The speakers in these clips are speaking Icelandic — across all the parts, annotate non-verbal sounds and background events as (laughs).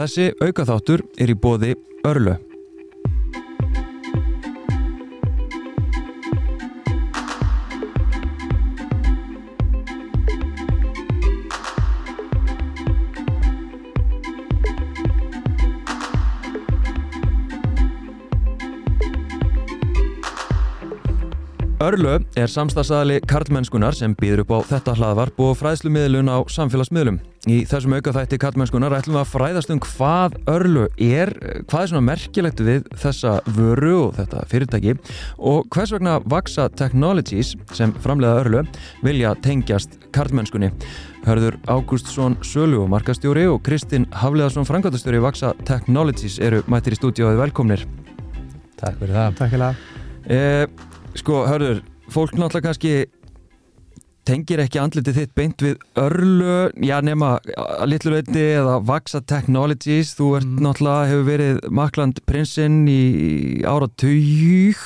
Þessi aukaþáttur er í bóði Örlu. Örlu er samstagsæðali karlmennskunar sem býður upp á þetta hlaðvarp og fræðslumiðlun á samfélagsmiðlum. Í þessum aukaþætti karlmennskunar ætlum við að fræðast um hvað Örlu er, hvað er svona merkilegt við þessa vöru og þetta fyrirtæki og hvers vegna Vaxa Technologies sem framleiða Örlu vilja tengjast karlmennskunni. Hörður Ágústsson Sölu og markastjóri og Kristinn Hafleðarsson frangværtastjóri Vaxa Technologies eru mættir í stúdíóið velkomnir. Takk fyrir það. Takk fyrir það. Eh, Sko, hörður, fólk náttúrulega kannski tengir ekki andlitið þitt beint við örlu, já nema að litlu leiti eða Vaxa Technologies þú ert Mm. náttúrulega, hefur verið Makland prinsinn í ára tug,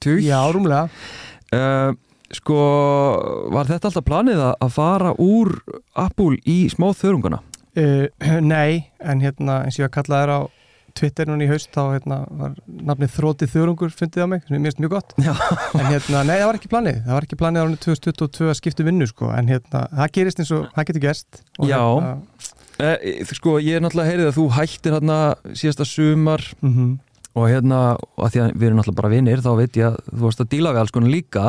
tug Já, rúmlega. uh, Sko, var þetta alltaf planið að- fara úr Apple í smá þörungana? Uh, nei, en hérna eins og ég að kalla þér á Twitter núna í haust þá hérna, var nafnið Þrótið Þörungur fundið á mig, sem er mjög mjög gott. Já. en hérna, nei, það var ekki planið. Það var ekki planið árið 2022 að skipta um vinnu sko, en hérna, það gerist eins og það getur gerst. Og Já. hérna, Eh, sko, ég er náttúrulega heyrið að þú hættir hérna síðasta sumar mm og hérna, að því að við erum náttúrulega bara vinnir þá veit ég að þú varst að díla við alls konar líka.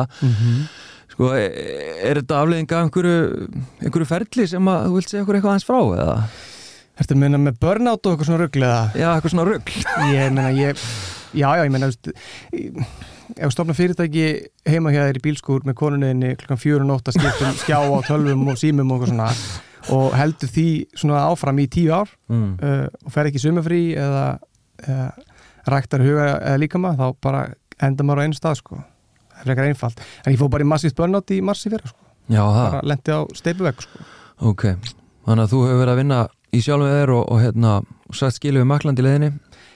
Sko, e- er þetta afleiðing af einhverju, einhverju ferli sem að þú vilt segja okkur eitthvað aðeins frá eða? Að minna með burnout og eitthvað svona rugl eða? Já, eitthvað svona rugl. Ég meina, ég, já, já, ég meina, ef stofna fyrirtæki heima hjá þér í bílskúr með konunniðinni klukkan fjör og nótt að skiptum skjá á tölvum og símum og eitthvað svona og heldur því svona áfram í tíu ár mm. uh, og fer ekki sumafrí eða, eða ræktar huga eða líkama þá bara enda maður á einu stað sko. Það er ekki einfalt, en ég fóð bara í massíft burnout í mars í fyrra sko, Já, það, bara lendi á steipuvegg sko. Ok Þannig að þú hefur verið að vinna í sjálfum þér og, og hérna, sagt skilu við makland í leiðinni?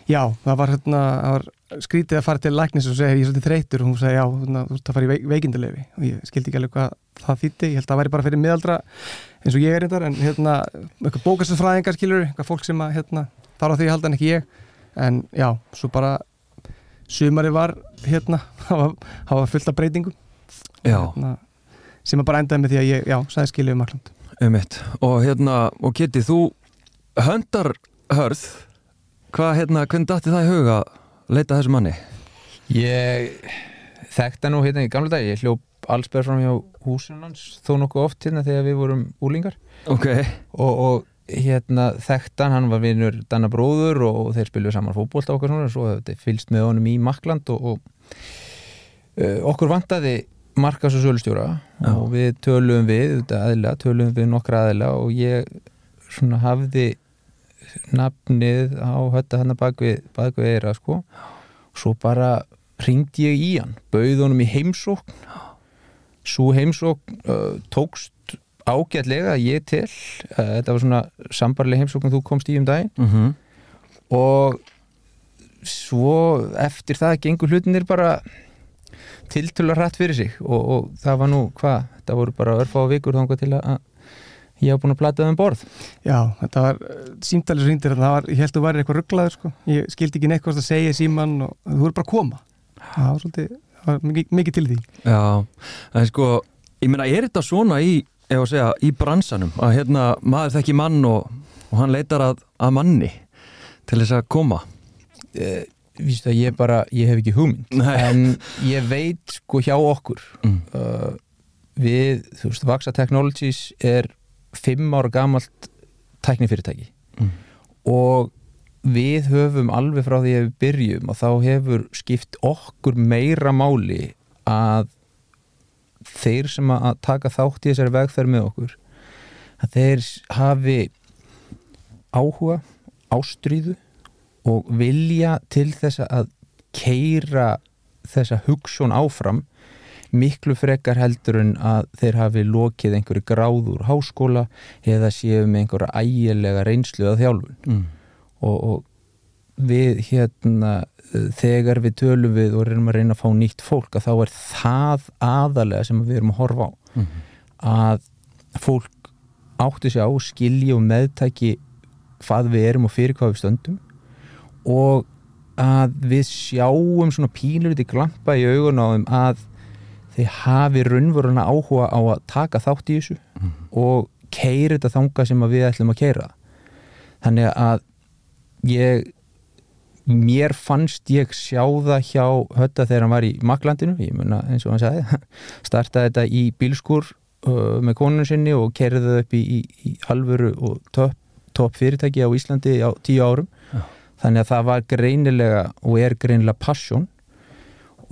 Já, það var, hérna, það var skrítið að fara til læknis og segja ég er svolítið þreytur og hún segja já, hérna, þú ert að fara í veik veikindilefi og ég skildi ekki alveg hvað það þýtti, ég held að það væri bara fyrir miðaldra eins og ég er reyndar en hérna, eitthvað bókastafræðingar skilur, eitthvað fólk sem að hérna, þarf á því að halda en ekki ég. En já, svo bara sumari var hérna, (laughs) hafa, fullt af breytingum. Hérna, sem að bara endaði með því að ég, já, sagði skilju um Makland um mitt Og hérna, og Kitty, þú höndar hörð. Hvað, hérna, hvernig dætti það í huga að leita þessu manni? Ég þekkta nú hérna í gamla dag, ég hljóp allsberð fram hjá húsinu hans þó nokkuð oft hérna þegar við vorum úlingar Ok, og, og hérna þekktan, hann var vinur Danna bróður og, og þeir spiluðu saman fótbolta og okkar svona, svo þetta fylgst með honum í Makland og, og uh, okkur vantaði markas og sölustjóra Já. og við töluðum við, aðila, töluðum við nokkra aðila og ég svona hafði nafnið á hötta hann bak við, bak við eira sko. Og svo bara ringdi ég í hann bauð honum í heimsókn. Svo heimsókn uh, tókst ágætlega ég til uh, þetta var svona sambarlega heimsókn þú komst í um daginn. Mhm. Og svo eftir það gengur hlutinir bara tiltölu rætt fyrir sig og, og það var nú hvað, þetta voru bara örfá vikur þangað til að ég hef búin að plata það um borð. Já, þetta var símtælis rindir það var, ég held að þú væri eitthvað rugglaður sko. ég skildi ekki neitt hvað það segja síman og þú voru bara að koma. Það var svolítið, það var mikið, mikið til því. Já, en sko ég meina, er þetta svona í ef að segja, í bransanum? Að hérna maður þekki mann og, og hann leitar að, að manni til þess að koma? Eh, vístu að ég bara, ég hef ekki hugmynd Nei. en ég veit sko hjá okkur mm. uh, við, þú veist, Vaxa Technologies er fimm ára gamalt tæknifyrirtæki Mm. og við höfum alveg frá því að við byrjum og þá hefur skipt okkur meira máli að þeir sem að taka þátt í þessari vegferð með okkur að þeir hafi áhuga, ástríðu og vilja til þess að keira þessa hugsun áfram miklu frekar heldur en að þeir hafi lokið einhverju gráður háskóla eða séu með einhverja ægilega reynslu að þjálfun Mm. og, og við hérna þegar við tölum við og reynum að reyna að fá nýtt fólk að þá er það aðalega sem við erum að horfa á Mm. að fólk átti sig á skilji og meðtæki hvað við erum og fyrir hvað við stöndum og að við sjáum svona pínluriti glampa í augun á þeim að þeir hafi raunveruna áhuga á að taka þátt í þessu og keiri þetta þanga sem að við ætlum að keira þannig að ég mér fannst ég sjá það hjá hötta þegar hann var í Maklandinu, ég munna eins og hann sagði (laughs) startaði þetta í bílskur uh, með konunum sinni og kerði það upp í, í, í alvöru og topp top fyrirtæki á Íslandi á tíu árum. Já. Þannig að það var greinilega og er greinilega passion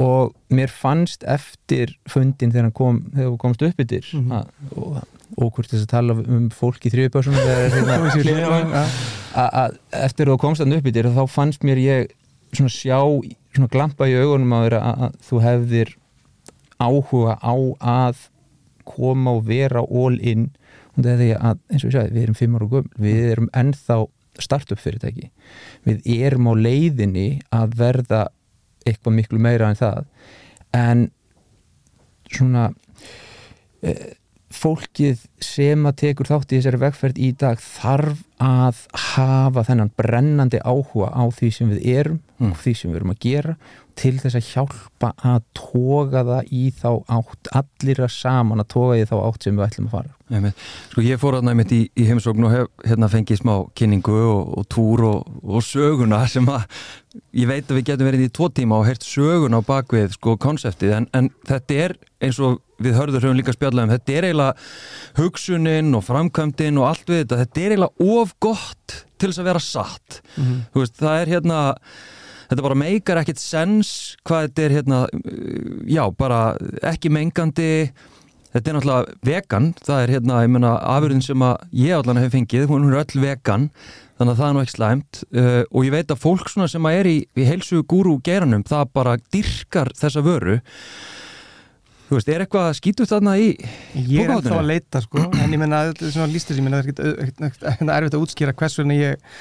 og mér fannst eftir fundin þegar hann kom þegar komst upp yfir mm. -hmm. og, og hvort þess að tala um fólk í hérna, að eftir þú komst hann upp yfir þá fannst mér ég svona sjá svona glampa í augunum að, að þú hefðir áhuga á að koma og vera all in og það er því að eins og ég sagði, við erum fimm ára gömul, við erum ennþá startup fyrirtæki við erum á leiðinni að verða eitthvað miklu meira en það. En svona e, fólkið sem að tekur þátt í þessari vegferð í dag þarf að hafa þennan brennandi áhuga á því sem við erum Mm. því sem við erum að gera til þess að hjálpa að toga það í þá átt allir að saman að toga í þá átt sem við ætlum að fara Einmitt. Sko ég fór aðnæmitt í, í heimsókn og hef hérna fengið smá kynningu og, og túr og, og söguna sem að ég veit að við getum verið í tvo tíma og heyrt söguna á bakvið sko konseptið en, en þetta er eins og við hörður höfum líka spjallað um þetta er eiginlega hugsunin og framkvæmdin og allt við þetta, þetta er eiginlega of gott til þess að vera satt Mhm. þú veist, það er hérna þetta bara meikar ekkit sens hvað þetta er hérna já, bara ekki mengandi. Þetta er náttúrulega vegan. Það er hérna, ég menna, afurðin sem að ég allan hef fengið, hún er öll vegan. Þannig að það er nú ekki slæmt. Uh, og ég veit að fólk svona sem að er í, í heilsu gúru geranum, það bara dyrkar þessa vöru. Þú veist, er eitthvað skítuð þarna í Ég er ennþá að leita sko. En ég menna, þetta er svona lístur sem ég menna það er ekkert- ekkert ekkert- ekkert erfitt að útskýra hvers vegna ég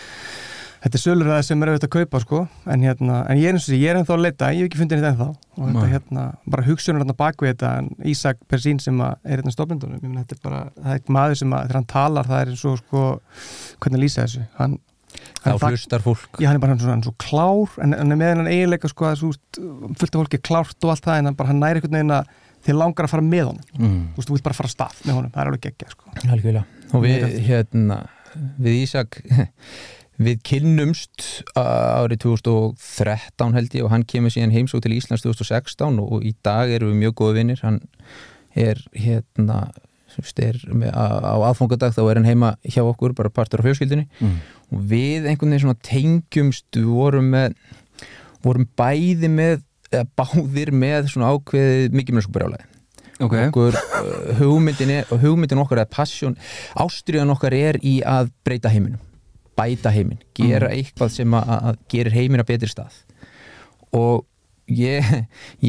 þetta er sölur sem er erfitt að kaupa sko. En, hérna, en ég er eins og sé, ég er ennþá að leita. Ég hef ekki fundið þetta ennþá. Og þetta Nei. hérna, bara hugsunur hérna bak við þetta en Ísak Persín sem að er hérna stofnendunum ég menna þetta er bara, það er maður sem að þegar hann talar það er eins og sko hvernig að lýsa þessu? Hann, þá hlustar fólk. Já, hann er bara hann svo, hann er svo klár en er með hann eiginleika sko að af fólki er klárt og allt það en hann, bara, hann næri einhvern veginn að þið langar að fara með honum. Mm. þú veist, þú vilt bara fara af stað með honum, það er alveg geggja sko. Og við hérna við Ísak við kynnumst árið 2013 held ég og hann kemur síðan heimsók til Íslands 2016 og, og í dag erum við mjög góði vinnir hann er hérna er með, á, á aðfangadag þá er hann heima hjá okkur bara partur af fjölskyldinni Mm. og við einhvern veginn svona tengjumst við vorum með vorum bæði með eða báðir með svona ákveðið mikið með sko brjálæði ok, okkur hugmyndin, er, hugmyndin okkar er passion, ástriðan okkar er í að breyta heiminum bæta heiminn, gera eitthvað sem að, að gerir heiminn að betri stað. Og ég,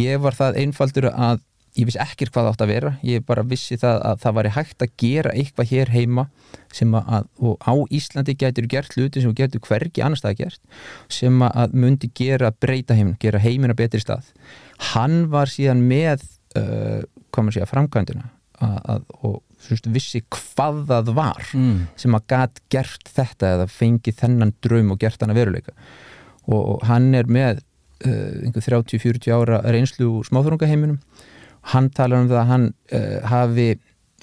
ég var það einfaldur að ég vissi ekkert hvað átt að vera. Ég bara vissi það að það væri hægt að gera eitthvað hér heima sem að, og á Íslandi getur gert hluti sem getur hvergi annars það gert sem að mundi gera breyta heiminn, gera heiminn að betri stað. Hann var síðan með uh, segja, framkvæmdina að, að, og svist, vissi hvað það var mm. sem að gat gert þetta eða fengið þennan draum og gert hann að veruleika. Og, og hann er með uh, einhver 30-40 ára reynslu smáþurungaheiminum hann talar um það að hann uh, hafi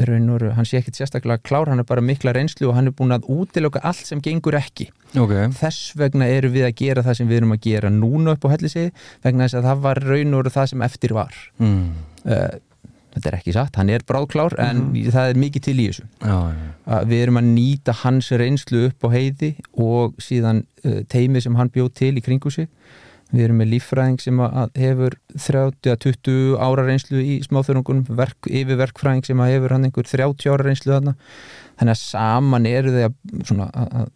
raun og veru, hann sé ekkit sérstaklega klár hann er bara mikla reynslu og hann er búin að útiloka allt sem gengur ekki. Ok. Þess vegna eru við að gera það sem við erum að gera núna upp á hellisegi vegna þess að það var raun og það sem eftir var. Mm. uh, þetta er ekki satt, hann er bráðklár en það er mikið til í þessu já, já. við erum að nýta hans reynslu upp á heiði og síðan uh, teimi sem hann bjóð til í kringu sig við erum með líffræðing sem hefur 30-20 ára reynslu í smáþörungunum, verk, yfirverkfræðing sem að hefur hann einhver 30 ára reynslu þarna þannig að saman eru þau að, svona, að,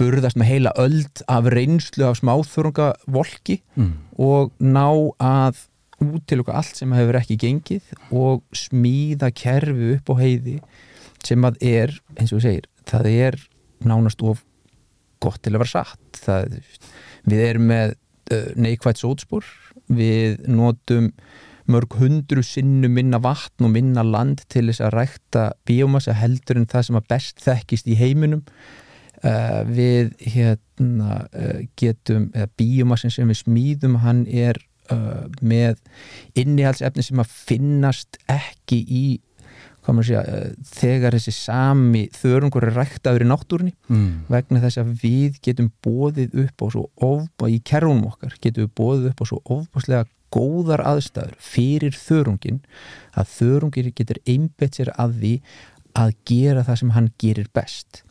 burðast með heila öld af reynslu af smáþörungavolki Mm. og ná að útiluka allt sem hefur ekki gengið og smíða kerfi upp á heiði sem að er, eins og þú segir það er nánast of gott til að vera satt. Það, við erum með uh, neikvægt sótspor. Við notum mörg hundru sinnu minna vatn og minna land til þess að rækta bíómassa heldur en það sem að best þekkist í heiminum. Uh, við hérna uh, getum, eða bíomassin sem við smíðum, hann er uh, með innihaldsefni sem að finnast ekki í segja, uh, þegar þessi sami þörungur er ræktaður í náttúrunni mm. vegna þess að við getum bóðið upp á svo ofba í kerrunum okkar getum við bóðið upp á svo ofbáslega góðar aðstæður fyrir þörungin að þörungir getur einbett sér að því að gera það sem hann gerir best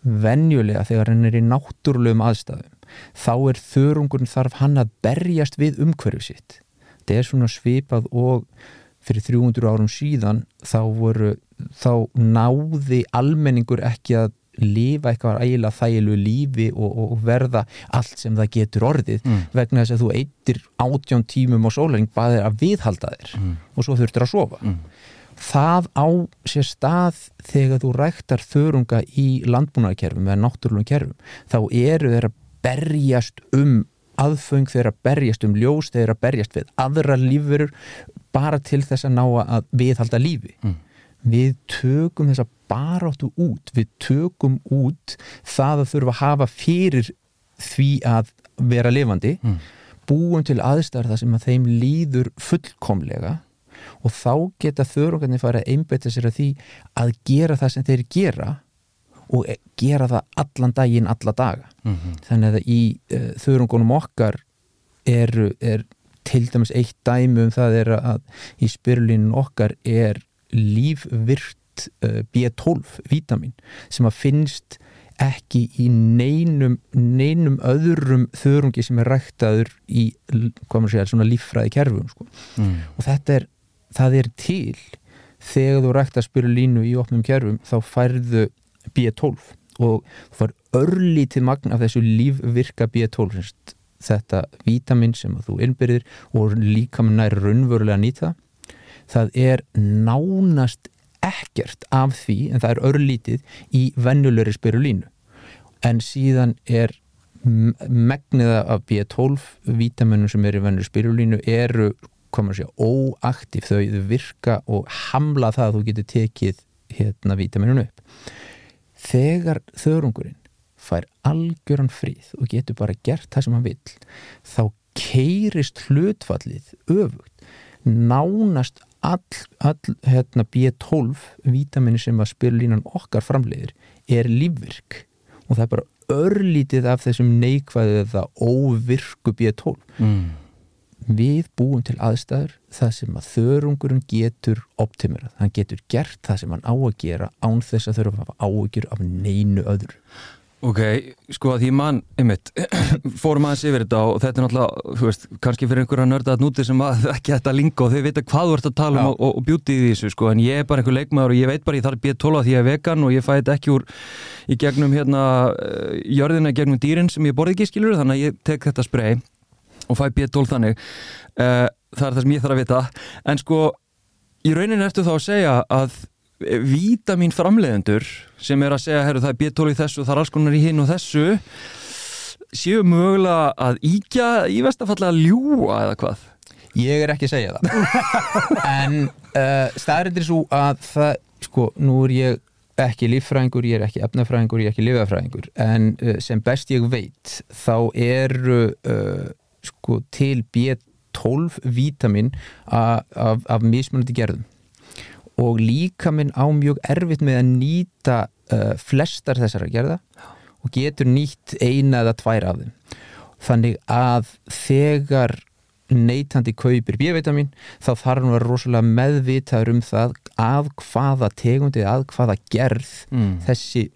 venjulega þegar hann er í náttúrulegum aðstæðum þá er þörungurinn þarf hann að berjast við umhverju sitt þetta er svona svipað og fyrir 300 árum síðan þá voru þá náði almenningur ekki að lifa eitthvað ægilega þægilu lífi og, og, verða allt sem það getur orðið Mm. vegna þess að þú eittir átján tímum á sólæring bara að viðhalda þér Mm. og svo þurftir að sofa Mm. það á sér stað þegar þú ræktar þörunga í landbúnaðarkerfum eða náttúrulegum kerfum þá eru þeir að berjast um aðföng þeir að berjast um ljós þeir að berjast við aðra lífverur bara til þess að ná að viðhalda lífi Mm. við tökum þessa baráttu út við tökum út það að þurfa að hafa fyrir því að vera lifandi Mm. búum til aðstæður þar sem að þeim líður fullkomlega og þá geta þörungarnir fara að einbeita sér að því að gera það sem þeir gera og e- gera það allan daginn alla daga Mhm. þannig að í uh, þörungunum okkar er, er til dæmis eitt dæmi um það er að í spyrulínun okkar er lífvirt uh, B12 vítamin sem að finnst ekki í neinum, neinum öðrum þörungi sem er ræktaður í segja, svona líffræði kerfum sko. Mm. og þetta er, það er til þegar þú rækta spirulínu í opnum kerfum þá færðu B12 og fær örlítið magn af þessu lífvirka B12 semst, þetta vítamin sem þú innbyrðir og líka með nær raunverulega nýta. Það er nánast ekkert af því en það er örlítið í vennulegri spirulínu. En síðan er m- megnið af B12 vítaminum sem er í vennulegri spirulínu eru að segja óaktiv. Þau virka og hamla það að þú getur tekið hérna vítaminun upp þegar þörungurinn fær algjöran frið og getur bara gert það sem hann vill þá keirist hlutfallið öfugt. Nánast all, all hérna, B12 vítamini sem að spyrlínan okkar framleiðir er lífvirk. Og það er bara örlítið af þessum neikvæðu eða óvirku B12 Mm. Við búum til aðstæður það sem að þörungurinn getur optimerað, hann getur gert það sem hann á að gera án þess að þurfa að hafa áhyggjur af neinu öðru. Ok, sko að því mann, einmitt, (clears throat) fórum aðeins yfir þetta og þetta er náttúrulega, þú veist, kannski fyrir einhverja nörda að núti sem að (laughs) ekki þetta linga og þau vita hvað þú ert að tala um Já. og, og, bjúti í þessu, sko, en ég er bara einhver leikmaður og ég veit bara ég þarf B12 því ég er vegan og ég fæ þetta ekki úr í gegnum hérna, uh, jörðina gegnum dýrin sem ég borði ekki skilur, þannig að ég tek þetta sprey og fæ B12 þannig. Uh, það er það sem ég þarf að vita. En sko, í rauninni ertu þá að segja að vítamin framleiðendur sem er að segja, herru það er B12 í þessu það er alls konar í hinn og þessu séu mögulega að íkja í vestafalla að ljúa eða hvað? Ég er ekki að segja það. (laughs) En uh, staðrindir svo að það, sko, nú er ég ekki líffræðingur, ég er ekki efnafræðingur, ég er ekki lifafræðingur, en uh, sem best ég veit, þá eru uh, sko til B12 vítamin a- af, af mismunandi gerðum og líka minn á mjög erfitt með að nýta uh, flestar þessara gerða og getur nýtt eina eða tvær af þeim þannig að þegar neytandi kaupir B-vitamin þá þarf hann að vera rosalega meðvitaður um það að hvaða tegundi að hvaða gerð mm. þessi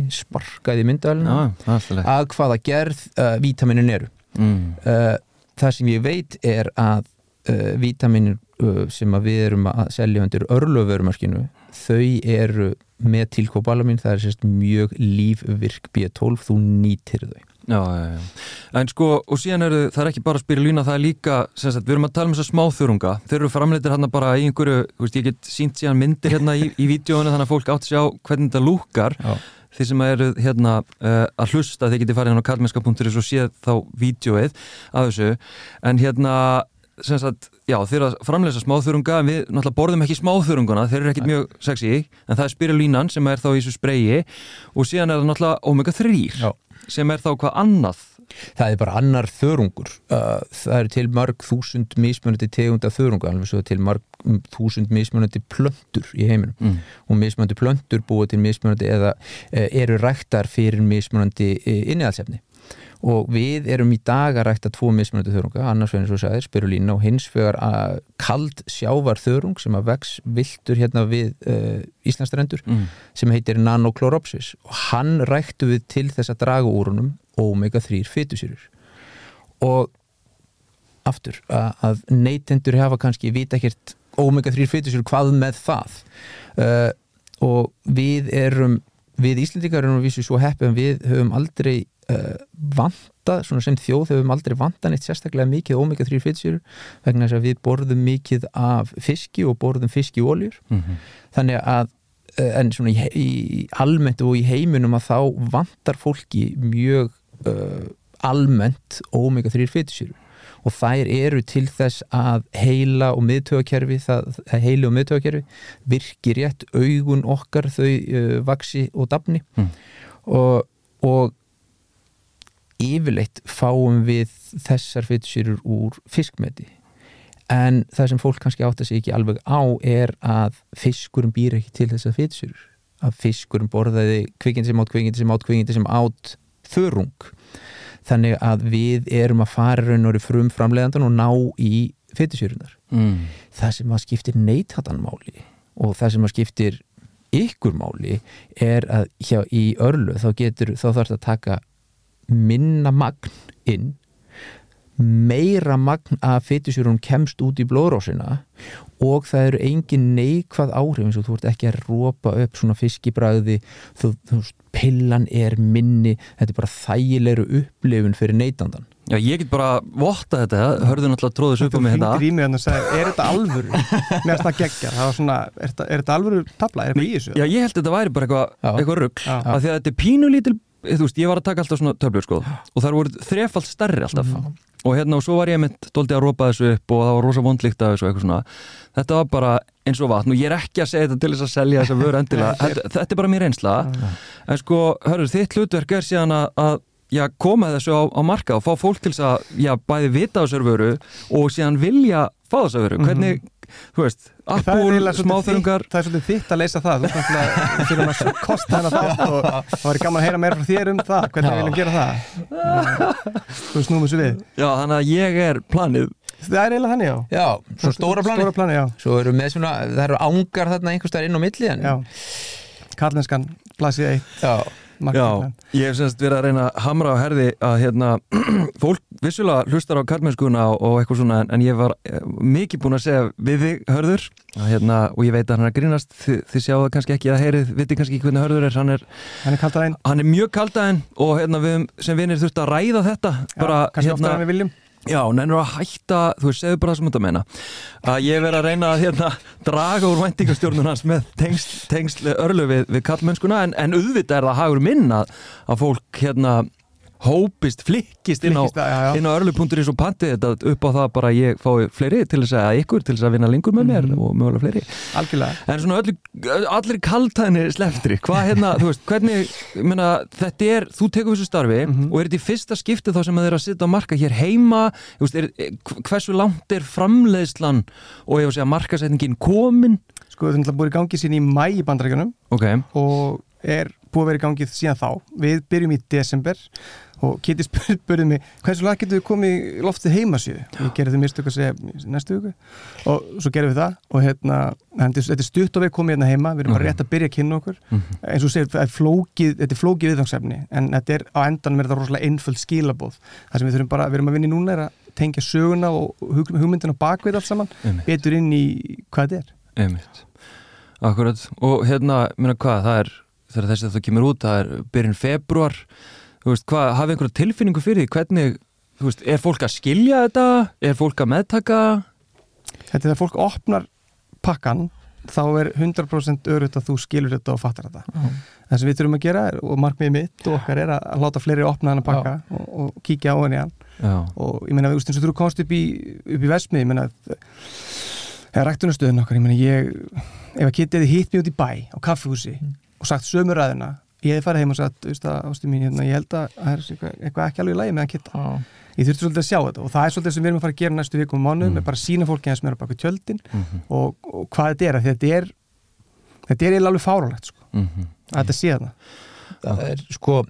ég sparkaði myndavælina leið að hvaða gerð uh, vítaminin eru. Mm. uh, það sem ég veit er að uh, vítaminin uh, sem að við erum að selja undir örlöfverumarkinu þau eru með tilkópalamin það er sérst mjög lífvirk B12 þú nýtir þau Já, já, já. En sko, og síðan eru, það er ekki bara spirulína, það er líka, sagt, við erum að tala um þessa smáþurunga, þeir eru framleitir hérna bara í einhverju, þú veist, ég get sínt síðan myndir hérna í, í vídjóinu þannig að fólk átt að sjá hvernig þetta lúkar, Já. þeir sem eru hérna uh, að hlusta, þeir geti farið hérna á karlmennska.is og séð þá vídjóið af þessu, en hérna sem sagt, já, þeir eru að framleysa smáþurunga við náttúrulega borðum ekki smáþurunguna þeir eru ekkit mjög sexy en það er spirulínan sem er þá í þessu spreyi. Og síðan er það náttúrulega omega 3 Já. Sem er þá hvað annað? Það er bara annar þörungur. Uh, það eru til marg þúsund mismunandi tegunda þörunga, alveg svo til marg þúsund mismunandi plöntur í heiminum. Mm. og mismunandi plöntur búið til mismunandi eða uh, eru ræktar fyrir mismunandi uh, innihaldsefni og við erum í dag að rækta tvo mismunandi þörunga, annars vegar eins og sagðir spirulína og hins vegar að kald sjávar þörung sem að vex viltur hérna við uh, Íslandstrendur Mm. sem heitir Nanochloropsis og hann ræktu við til þess að draga úr honum omega-3 fytusýrur og aftur að, að neytendur hafa kannski vita ekkert omega-3 fytusýrur hvað með það. Uh, og við erum við Íslendingar erum vísu svo heppið en við höfum aldrei uh, vantað, svona sem þjóð höfum aldrei vantað neitt sérstaklega mikið omega-3 fytusýrur vegna þess að við borðum mikið af fiski og borðum fiskióljur Mm þannig að eh, en svona í, í almennt og í heiminum að þá vantar fólki mjög uh, almennt omega-3 fytusýru og þær eru til þess að heila og miðtögakerfi það, heili og miðtögakerfi virki rétt augun okkar þau uh, vaksi og dafni. Mm. og, og yfirleitt fáum við þessar fytusýrur úr fiskmeti. En það sem fólk kannski átta sig ekki alveg á er að fiskurum býr ekki til þessar fytusýrur að fiskurum borðaði kvikindi sem átt kvikindi sem átt kvikindi sem átt þörung. Þannig að við erum að fara raun og frum framleiðandan og ná í fytusýrunar Mm. það sem að skiptir neithatanmáli og það sem að skiptir ykkur máli er að hjá í örlu þá getur, þá þarf það að taka minna magn inn meira magn af fytusjúrum kemst út í blóðrósina og það eru engin neikvað áhrif eins og þú ert ekki að rópa upp svona fiskibræði þú, þú veist, pillan er minni þetta er bara þægilegur upplifun fyrir neytandan Já, ég get bara votta þetta, hörðu náttúrulega tróðis upp á Þú mig hérna hringdir í mig þannig að sagði, er þetta alvöru? (laughs) Mér finnst það geggja, það var svona, er þetta, er þetta alvöru tabla, er eitthvað í þessu? Já, ég held að þetta væri bara eitthvað eitthva rugg af því að þetta er pínu lítil þú veist, ég var að taka alltaf svona töflur sko og það voru þrefald stærri alltaf. Og hérna og svo var ég mynd dóldi að rópa þessu upp og það var rosa vondlíkt af þessu eitthvað svona. Þetta var bara eins og vatn og ég er ekki að segja þetta til þess að selja þessa vöru endilega. Þetta, þetta er bara mér einsla en sko, hörður, þitt hlutverk er síðan að, að já, koma þessu á, á marka og fá fólk til þess að já, bæði vita á þessar vöru og síðan vilja fá þessar vöru. Hvernig, þú veist, Það appúl, smáþörungar það er svolítið þitt að leysa það. Þú ert náttúrulega fyrir að kosta hennar þátt og það væri gaman að heyra meira frá þér um það hvernig við viljum gera það. Þú snúum þessu við. Já, þannig að ég er planið. Það er eiginlega þannig já. Já, svo stóra plani stóra plani, já, Svo eru með svona, það eru ángar þarna einhvers staðar inn á milli en já. Karlenskan, plasið eitt. Já. Já, ég hef semst verið að reyna að hamra á herði að hérna, (clears throat) fólk vissulega hlustar á karlmennskuna og, eitthvað svona en, ég var eh, mikið búin að segja við þig hörður að, hérna, og ég veit að hann er grínast. Þið, þið það kannski ekki að heyrið, viti kannski ekki hvernig hörður er. Hann er, hann er hann er mjög kaldaðinn og hérna, við sem vinir þurft að ræða þetta. Bara, kannski oftar hérna, en við viljum Já, nennur að hætta, þú veist, segðu bara það sem þetta meina. Að ég verð að reyna að hérna, draga úr væntingastjórnun hans með tengsl, tengsl örlu við, við kallmennskuna en, en auðvitað er það hagur minn að, að fólk hérna hópist, flikkist inn á, á örlu.is og panti þetta upp á það bara ég fái fleiri til þess að ykkur til þess að vinna lengur með mér Mhm. og mögulega fleiri. Algjörlega. En svona öllu, allir kaltæðinni sleftri, hvað hérna, þú veist, hvernig, ég meina, þetta er, þú tekur þessu starfi Mhm. og er þetta í fyrsta skipti þá sem að þeir að sitja á marka hér heima, veist, er, hversu langt er framleiðslan og ég var að segja markasetningin komin? sko þetta er búið í gangi sín í mæ í bandarækjunum Ok, og er búið að vera í gangi síðan þá. Við byrjum í desember og Kitty spur- spurði mig hversu lag getur við komið í loftið heimasíðu ég gerði þau mistök að segja næstu viku. Og svo gerðum við það og hérna, þetta er stutt og við komið hérna heima. Við erum bara rétt að byrja að kynna okkur. Mhm. eins og segir, það er flókið, þetta er flókið viðfangsefni en þetta er á endanum er þetta rosalega einföld skilabóð það sem við þurfum bara, við erum að vinna í núna er að tengja söguna og hug, hugmyndina bakvið allt saman, einmitt, betur inn í hvað þetta er. Einmitt. Akkurat, og hérna, minna hvað, það er, þetta það er þú veist, hvað, hafið einhverja tilfinningu fyrir því, hvernig, þú veist, er fólk að skilja þetta, er fólk að meðtaka? Þetta er þegar fólk opnar pakkan þá er 100% örutt að þú skilur þetta og fattar þetta. Það sem við þurfum að gera er, og markmiðið mitt og okkar er að láta fleiri opna hann að pakka og, og kíkja á henni hann Já. og ég meina, þú veist, eins og þú komst upp í, upp í Vesmið, ég meina eða ræktunarstöðun okkar, ég meina, ég ef að getið hitt mig út í bæ á kaffihúsi og sagt sömu ræðina ég hef farið heim og sagt, að ástu mín hérna, ég held að það er eitthvað, ekki alveg í lagi með að kitta ég þurfti svolítið að sjá þetta og það er svolítið sem við erum að fara að gera næstu vikum og mánuðum, Mm. er bara að sína fólki eins með baka tjöldin Mhm. og, og hvað þetta er, að þetta er þetta er alveg fárálegt sko, Mhm. að þetta sé þarna það er sko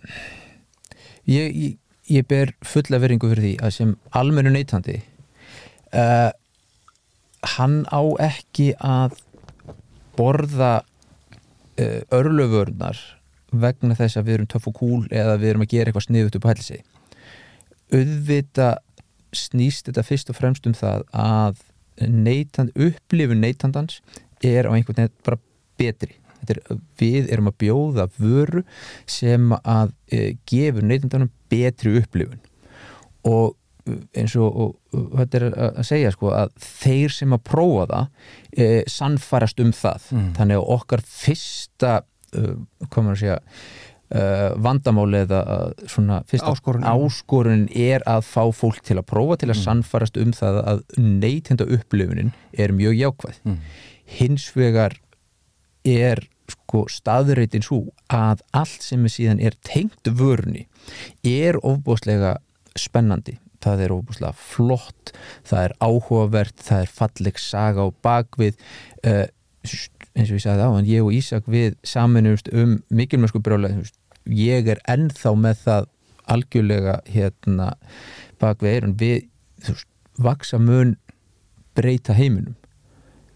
ég, ég, ég ber fulla veringu fyrir því að sem almennu neytandi uh, hann á ekki að borða uh, örlöfurnar vegna þess að við erum töff og kúl eða við erum að gera eitthvað sniðut upp á helsi auðvita snýst þetta fyrst og fremst um það að neytand, upplifun neytandans er á einhvern veginn bara betri. Er, við erum að bjóða vöru sem að e, gefur neytandanum betri upplifun. Og e, eins og, og, og þetta er að að segja sko að þeir sem að prófa það e, sannfarast um það. Mm. þannig að okkar fyrsta uh, hvað maður að segja uh, vandamáli eða uh, svona fyrsta Áskorun. áskorunin er að fá fólk til að prófa til að Mm. sannfarast um það að neytenda upplifunin er mjög jákvæð Mhm. hins vegar er sko staðreitin svo að allt sem er síðan er tengt vörunni er ofbúslega spennandi það er ofbúslega flott það er áhugavert, það er falleg saga á bakvið uh, eins og ég sagði á, en ég og Ísak við saminumst um mikilmösku brjóla ég er ennþá með það algjörlega hérna eirun við þú veist, vaksa mun breyta heiminum.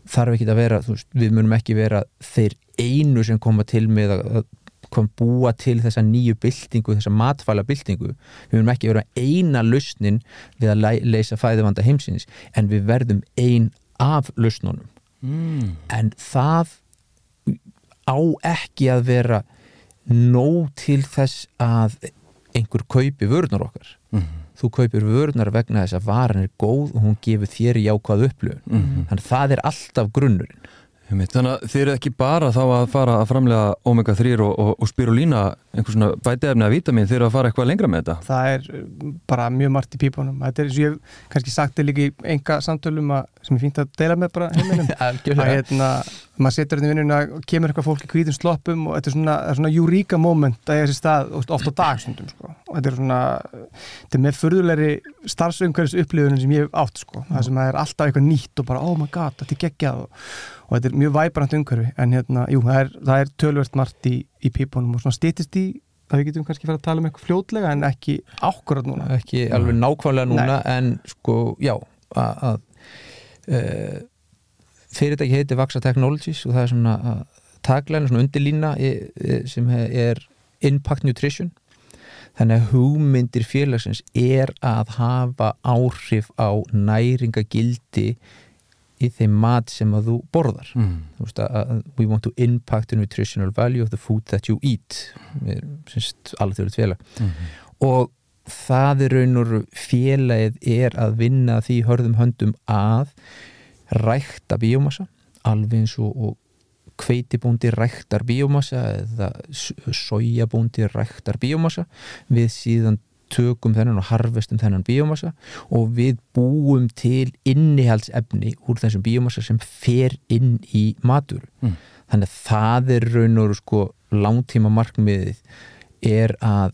Þarf ekki að vera, veist, við munum ekki vera þeir einu sem koma til með að kom búa til þessa nýju byltingu, þessa matfæla byltingu. Við munum ekki vera eina lausnin við að le- leysa fæðivanda heimsins en við verðum ein af lausnunum Mm. en það á ekki að vera nóg til þess að einhver kaupi vörðnar okkar Mhm. þú kaupir vörðnar vegna þess að varan er góð og hún gefur þér jákvæð upplöfun Mhm. þannig að það er alltaf grunnurinn Þannig að þið eru ekki bara þá að fara að framlega omega-3 og, og, og spirulína einhvers svona bætiefni að vítamin þið eru að fara eitthvað lengra með þetta? Það er uh, bara mjög margt í pípunum. Þetta er eins og ég hef kannski sagt þig líka í enga samtölum að, sem er fínt að deila með bara heiminum (laughs) að hérna, maður setur þetta í vinnuna og kemur eitthvað fólk í hvítum sloppum og þetta er svona, er svona júríka moment að ég þessi stað oft oft á dagstundum sko. og þetta er svona þetta er með furðulegri starfsumhverfis upplifunin sem ég hef átt sko. það sem er alltaf eitthvað nýtt og bara oh my god, þetta er geggjað og, og þetta er mjög væbrant umhverfi en hérna, jú, það er, það er tölvert margt í, í pípunum og svona stýtist í að við getum kannski fara að tala um eitthvað fljótlega en ekki ákvörðat núna ekki alveg nákvæmlega núna en sko, já að, að uh, fyrirtæki heiti Vaxa Technologies og það er svona uh, taglæna, svona undirlína sem er Impact Nutrition þannig að hugmyndir félagsins er að hafa áhrif á næringagildi í þeim mat sem að þú borðar mm. þú veist að we want to impact the nutritional value of the food that you eat við semst alveg þjóðlega félag Mhm. og það er raun og félagið er að vinna því hörðum höndum að rækta bíómassa alveg eins og, og kveitibúndi ræktar bíómassa eða sojabúndi ræktar bíómassa við síðan tökum þennan og harvestum þennan bíómassa og við búum til innihaldsefni úr þessum bíómassa sem fer inn í matur Mm. þannig að það er raun og sko langtíma markmiðið er að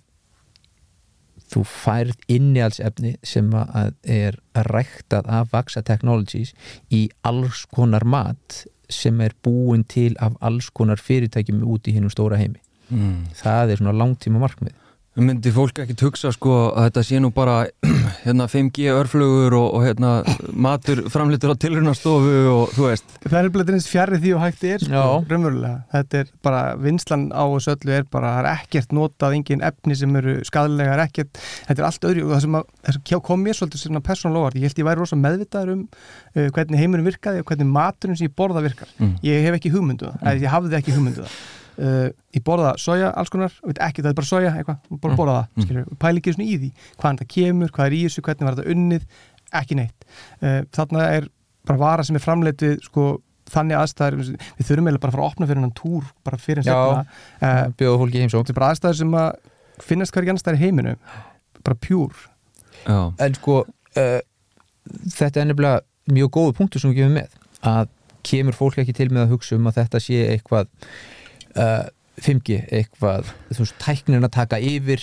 þú færð innihaldsefni sem að er ræktað af Vaxa Technologies í alls konar mat sem er búin til af alls konar fyrirtækjum út í hinnum stóra heimi Mm. það er svona langtíma markmið myndi fólk ekki hugsa sko að þetta sé nú bara (clears throat) hérna 5G örflugur og, og hérna matur framleitur á tilrunastofu og þú veist Það er bara eins fjarrri því og hægt er sko, raunverulega. Þetta er bara, vinslan á þessu öllu er bara, það er ekkert notað, engin efni sem eru skadlega, það er ekkert, þetta er allt öðru og það sem, að, það sem kom mér svolítið svona persónulega ég held ég væri rosa meðvitaður um uh, hvernig heiminum virkaði og hvernig maturinn sem ég borða virkar. mm. Ég hef ekki hugmyndu það, mm. ég hafði ekki hugmyndu það. Uh, ég borða soja alls konar, veit ekki það er bara soja eitthvað, bara Mm. borða það, Mm. skilur, pæli ekki svona í því, hvaðan það kemur, hvað er í þessu, hvernig var þetta unnið, ekki neitt. Uh, þarna er bara vara sem er framleitið sko þannig aðstæður, við þurfum eiginlega bara að fara að opna fyrir hennan túr, bara fyrir en Já. setna uh, bjóða fólki í heimsók þetta er bara aðstæður sem að finnast hverja annars staðar í heiminu bara pjúr Já, en sko uh, þetta er nefnilega mjög góðu punktur sem við gefum með. Að kemur fólk ekki til með að hugsa um að þetta sé eitthvað uh, 5G, eitthvað þú veist, tæknin að taka yfir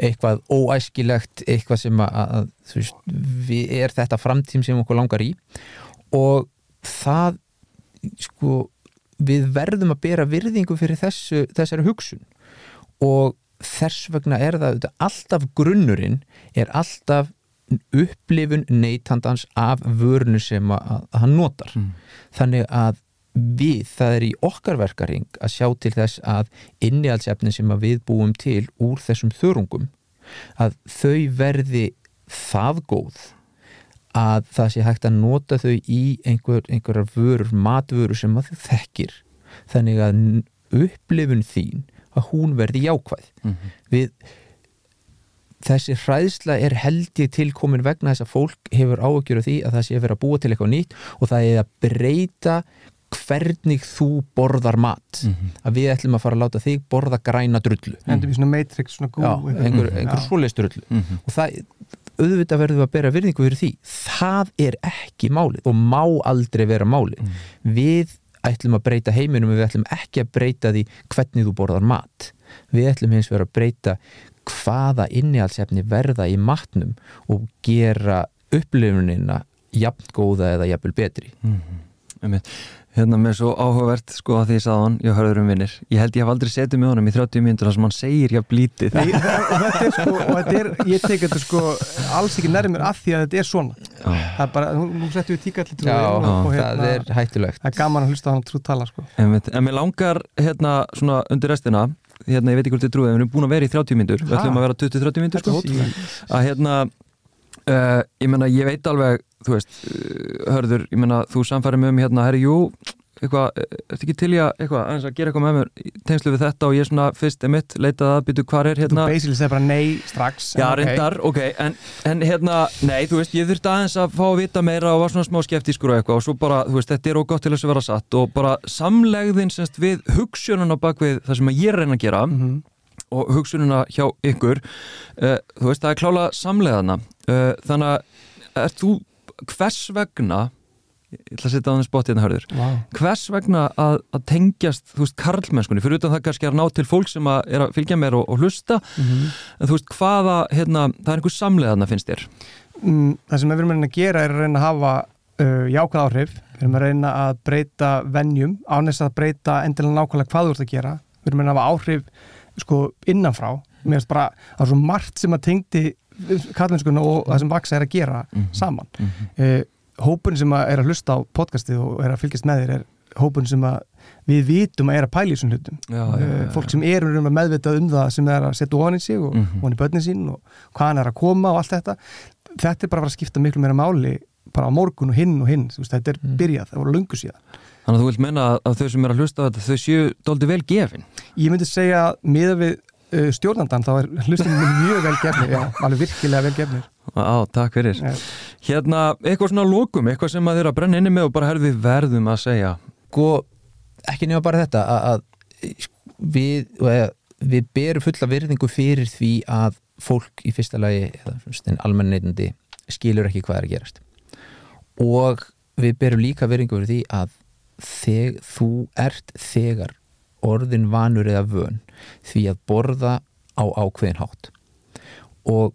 eitthvað óæskilegt eitthvað sem að, þú veist, við er þetta framtím sem okkur langar í. Og það sko, við verðum að bera virðingu fyrir þessu, þessari hugsun. Og þess vegna er það alltaf grunnurinn er alltaf upplifun neytandans af vörunu sem að, að hann notar. Mm. þannig að við, það er í okkar verkaring að sjá til þess að innihaldsefnin sem að við búum til úr þessum þörungum að þau verði það góð að það sé hægt að nota þau í einhver, einhverjar vörur, matvörur sem að þau þekkir þannig að upplifun þín að hún verði jákvæð Mhm. við þessi hræðsla er held ég tilkomin vegna þess að fólk hefur áhugjur af því að það sé að vera að búa til eitthvað nýtt og það er að breyta hvernig þú borðar mat. Mhm. að við ætlum að fara að láta þig borða græna drullu. Endum í svona matrix, svona gú Já, einhver, Já. einhver svoleiðs drullu. Mhm. og það, auðvitað verðum við að bera virðingu fyrir því. Það er ekki málið og má aldrei vera málið. Við ætlum að breyta heiminum og við ætlum ekki að breyta því hvernig þú borðar mat. Við ætlum hins vegar að breyta hvaða innihaldsefni verða í matnum og gera upplifunina jafn góða eða jafnvel betri. Einmitt. Hérna með svo áhugavert sko að því ég sagði hann, ég hörður um vinnir. Ég held ég haf aldrei setið með honum í 30 mínútur þar sem hann segir jafn lítið. Nei, og þetta er sko, og þetta er, ég tek þetta sko alls ekki nærið mér að því að þetta er svona. Já. það er bara, nú, settum við tíkalli trú Já, og, og það er hættulegt. Það er gaman að hlusta á hann trú tala sko. Einmitt. En mér langar hérna svona undir restina hérna, ég veit ekki hvort þið trúið, við erum búin að vera í 30 mínútur. Við ætlum að vera 20-30 mínútur Þetta er sko. að hérna uh, ég menna, ég veit alveg þú veist, uh, hörður, ég menna þú samfæri mig um hérna, herri, jú eitthvað, ertu ekki til í að, eitthvað, aðeins að gera eitthvað með mér í tengslu við þetta og ég svona fyrst emitt, leitað að byttu hvar er þú hérna basically segir bara nei strax Já, en ok. reyndar, ok, en, en hérna, nei, þú veist, ég þurfti aðeins að fá að vita meira og var svona smá skeptískur og eitthvað og svo bara, þú veist, þetta er ógott til þess að vera satt og bara samlegðin semst við hugsununa bak við það sem ég er reyna að gera Mhm. Og hugsununa hjá ykkur. Uh, þú veist, það er klála samlegðana uh, þannig að er þú, hvers vegna ég ætla að setja á þannig spott hérna hörður. Vá. hvers vegna að, að tengjast þú veist, karlmennskunni, fyrir utan það kannski að ná til fólk sem að er að fylgja mér og, og hlusta. Mhm. en þú veist, hvaða, hérna, það er einhver samleðana finnst þér? Mm, það sem við erum að reyna að gera er að reyna að hafa uh, jákvæð áhrif. Við erum að reyna að breyta venjum ánæst að breyta endilega nákvæmlega hvað þú ert að gera. Við erum að reyna að hafa áhrif sko innanfrá mér finnst bara, það er svo margt sem að tengdi kallmennskuna og það sem vaksa er að gera Mhm. saman Mhm. uh, hópun sem að er að hlusta á podcastið og er að fylgjast með þér er hópun sem að við vitum að er að pæla í þessum hlutum já, já, já, já. fólk sem er um að meðvitað um það sem er að setja í sig og Mhm. ofan í börnin sín og hvað hann er að koma og allt þetta þetta er bara að að skipta miklu meira máli bara á morgun og hinn og hinn veist, þetta er Mm. byrjað, það voru lungu síðan Þannig að þú vilt menna að, að þau sem er að hlusta á þetta þau séu doldi vel gefin? Ég myndi segja að miða við uh, stjórnandan þá er hlustum mjög vel gefnir já, alveg virkilega vel gefnir. Á, takk fyrir. Já. Hérna, eitthvað svona lokum, eitthvað sem að að brenna inni með og bara herðu við verðum að segja. Sko, ekki nema bara þetta að, að við, við berum fulla virðingu fyrir því að fólk í fyrsta lagi eða almenn neytandi skilur ekki hvað er að gerast. Og við berum líka virðingu fyrir því að þeg, þú ert þegar orðin vanur eða vön því að borða á ákveðin hátt. Og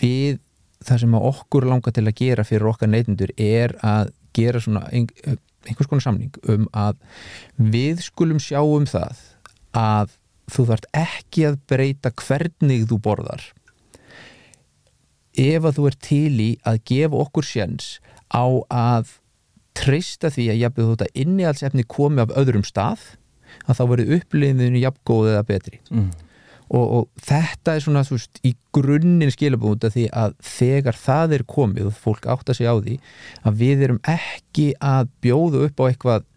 við það sem okkur langar til að gera fyrir okkar neytendur er að gera svona ein, einhvers konar samning um að við skulum sjá um það að þú þarft ekki að breyta hvernig þú borðar. Ef að þú er til í að gefa okkur sjens á að treysta því að jafnveg þú þetta innihaldsefni komi af öðrum stað að þá verður uppliðinu jafngóð eða betri mm. og, og þetta er svona veist, í grunninn skilabúnd að því að þegar það er komið og fólk átta sig á því að við erum ekki að bjóða upp á eitthvað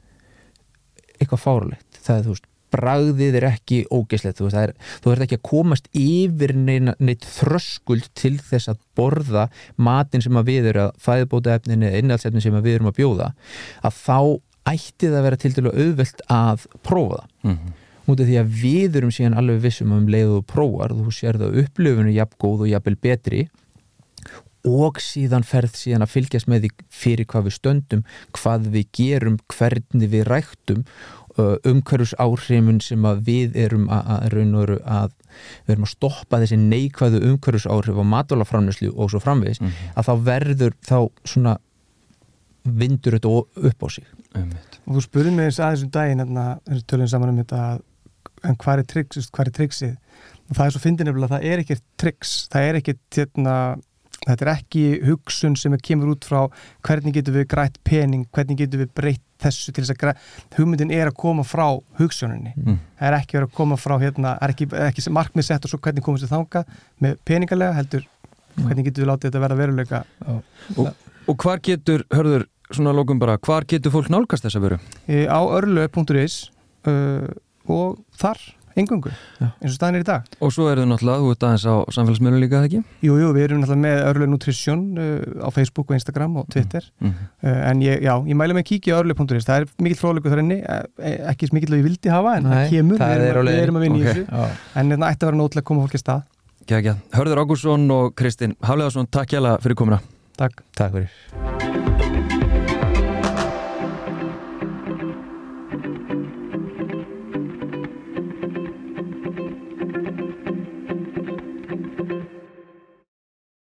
eitthvað fárlegt það er þú veist bragðið er ekki ógeslegt þú er, ert ekki að komast yfir neitt þröskuld til þess að borða matin sem að við erum að fæðbóta efnin eða innhaldsefnin sem að við erum að bjóða að þá ætti það að vera til dælu auðvelt að prófa það Mm. út af því að við erum síðan alveg vissum um leið og prófar, þú sér það upplöfunu jafn góð og jafnvel betri og síðan ferð síðan að fylgjast með því fyrir hvað við stöndum hvað við gerum, hvernig við ræktum umhverjus áhrimun sem að við erum að, að raun og veru að við erum að stoppa þessi neikvæðu umhverjus áhrif á matvalaframnæslu og svo framvegis mm -hmm. að þá verður þá svona vindur þetta upp á sig Einmitt. og þú spurði mig eins aðeins um daginn hérna, þessu tölun saman um þetta en hvað er, triks, hvað er triksið og það er svo fyndin nefnilega að það er ekkert triks það er ekkert hérna, þetta er ekki hugsun sem kemur út frá hvernig getur við grætt pening hvernig getur við breytt þessu til þess að grætt hugmyndin er að koma frá hugsuninni. Mm. það er ekki að koma frá hérna, er ekki, ekki markmið sett og svo hvernig komast við þanga með peningalega heldur hvernig getur við látið þetta verða veruleika. Og, og hvar getur, hörður svona lókum bara, hvar getur fólk nálgast þessa veru? E, á örlu.is uh, og þar engungu, eins og staðin er í dag. Og svo eru þau náttúrulega, þú ert aðeins á samfélagsmiðlum líka, ekki? Jú, jú, við erum náttúrulega með Örlu Nutrition uh, á Facebook og Instagram og Twitter. Mm -hmm. uh, en ég, já, ég mælu mig að kíkja á örlu.is það er mikill fróðleikur þar inni e, ekki svo mikill að ég vildi hafa, en það kemur. við, erum, við erum að vinna okay. í þessu. en þetta hérna, ætti að vera nótilega að koma fólki að stað. Hörður Ágúrsson og Kristinn Hafleðarsson, takk hjá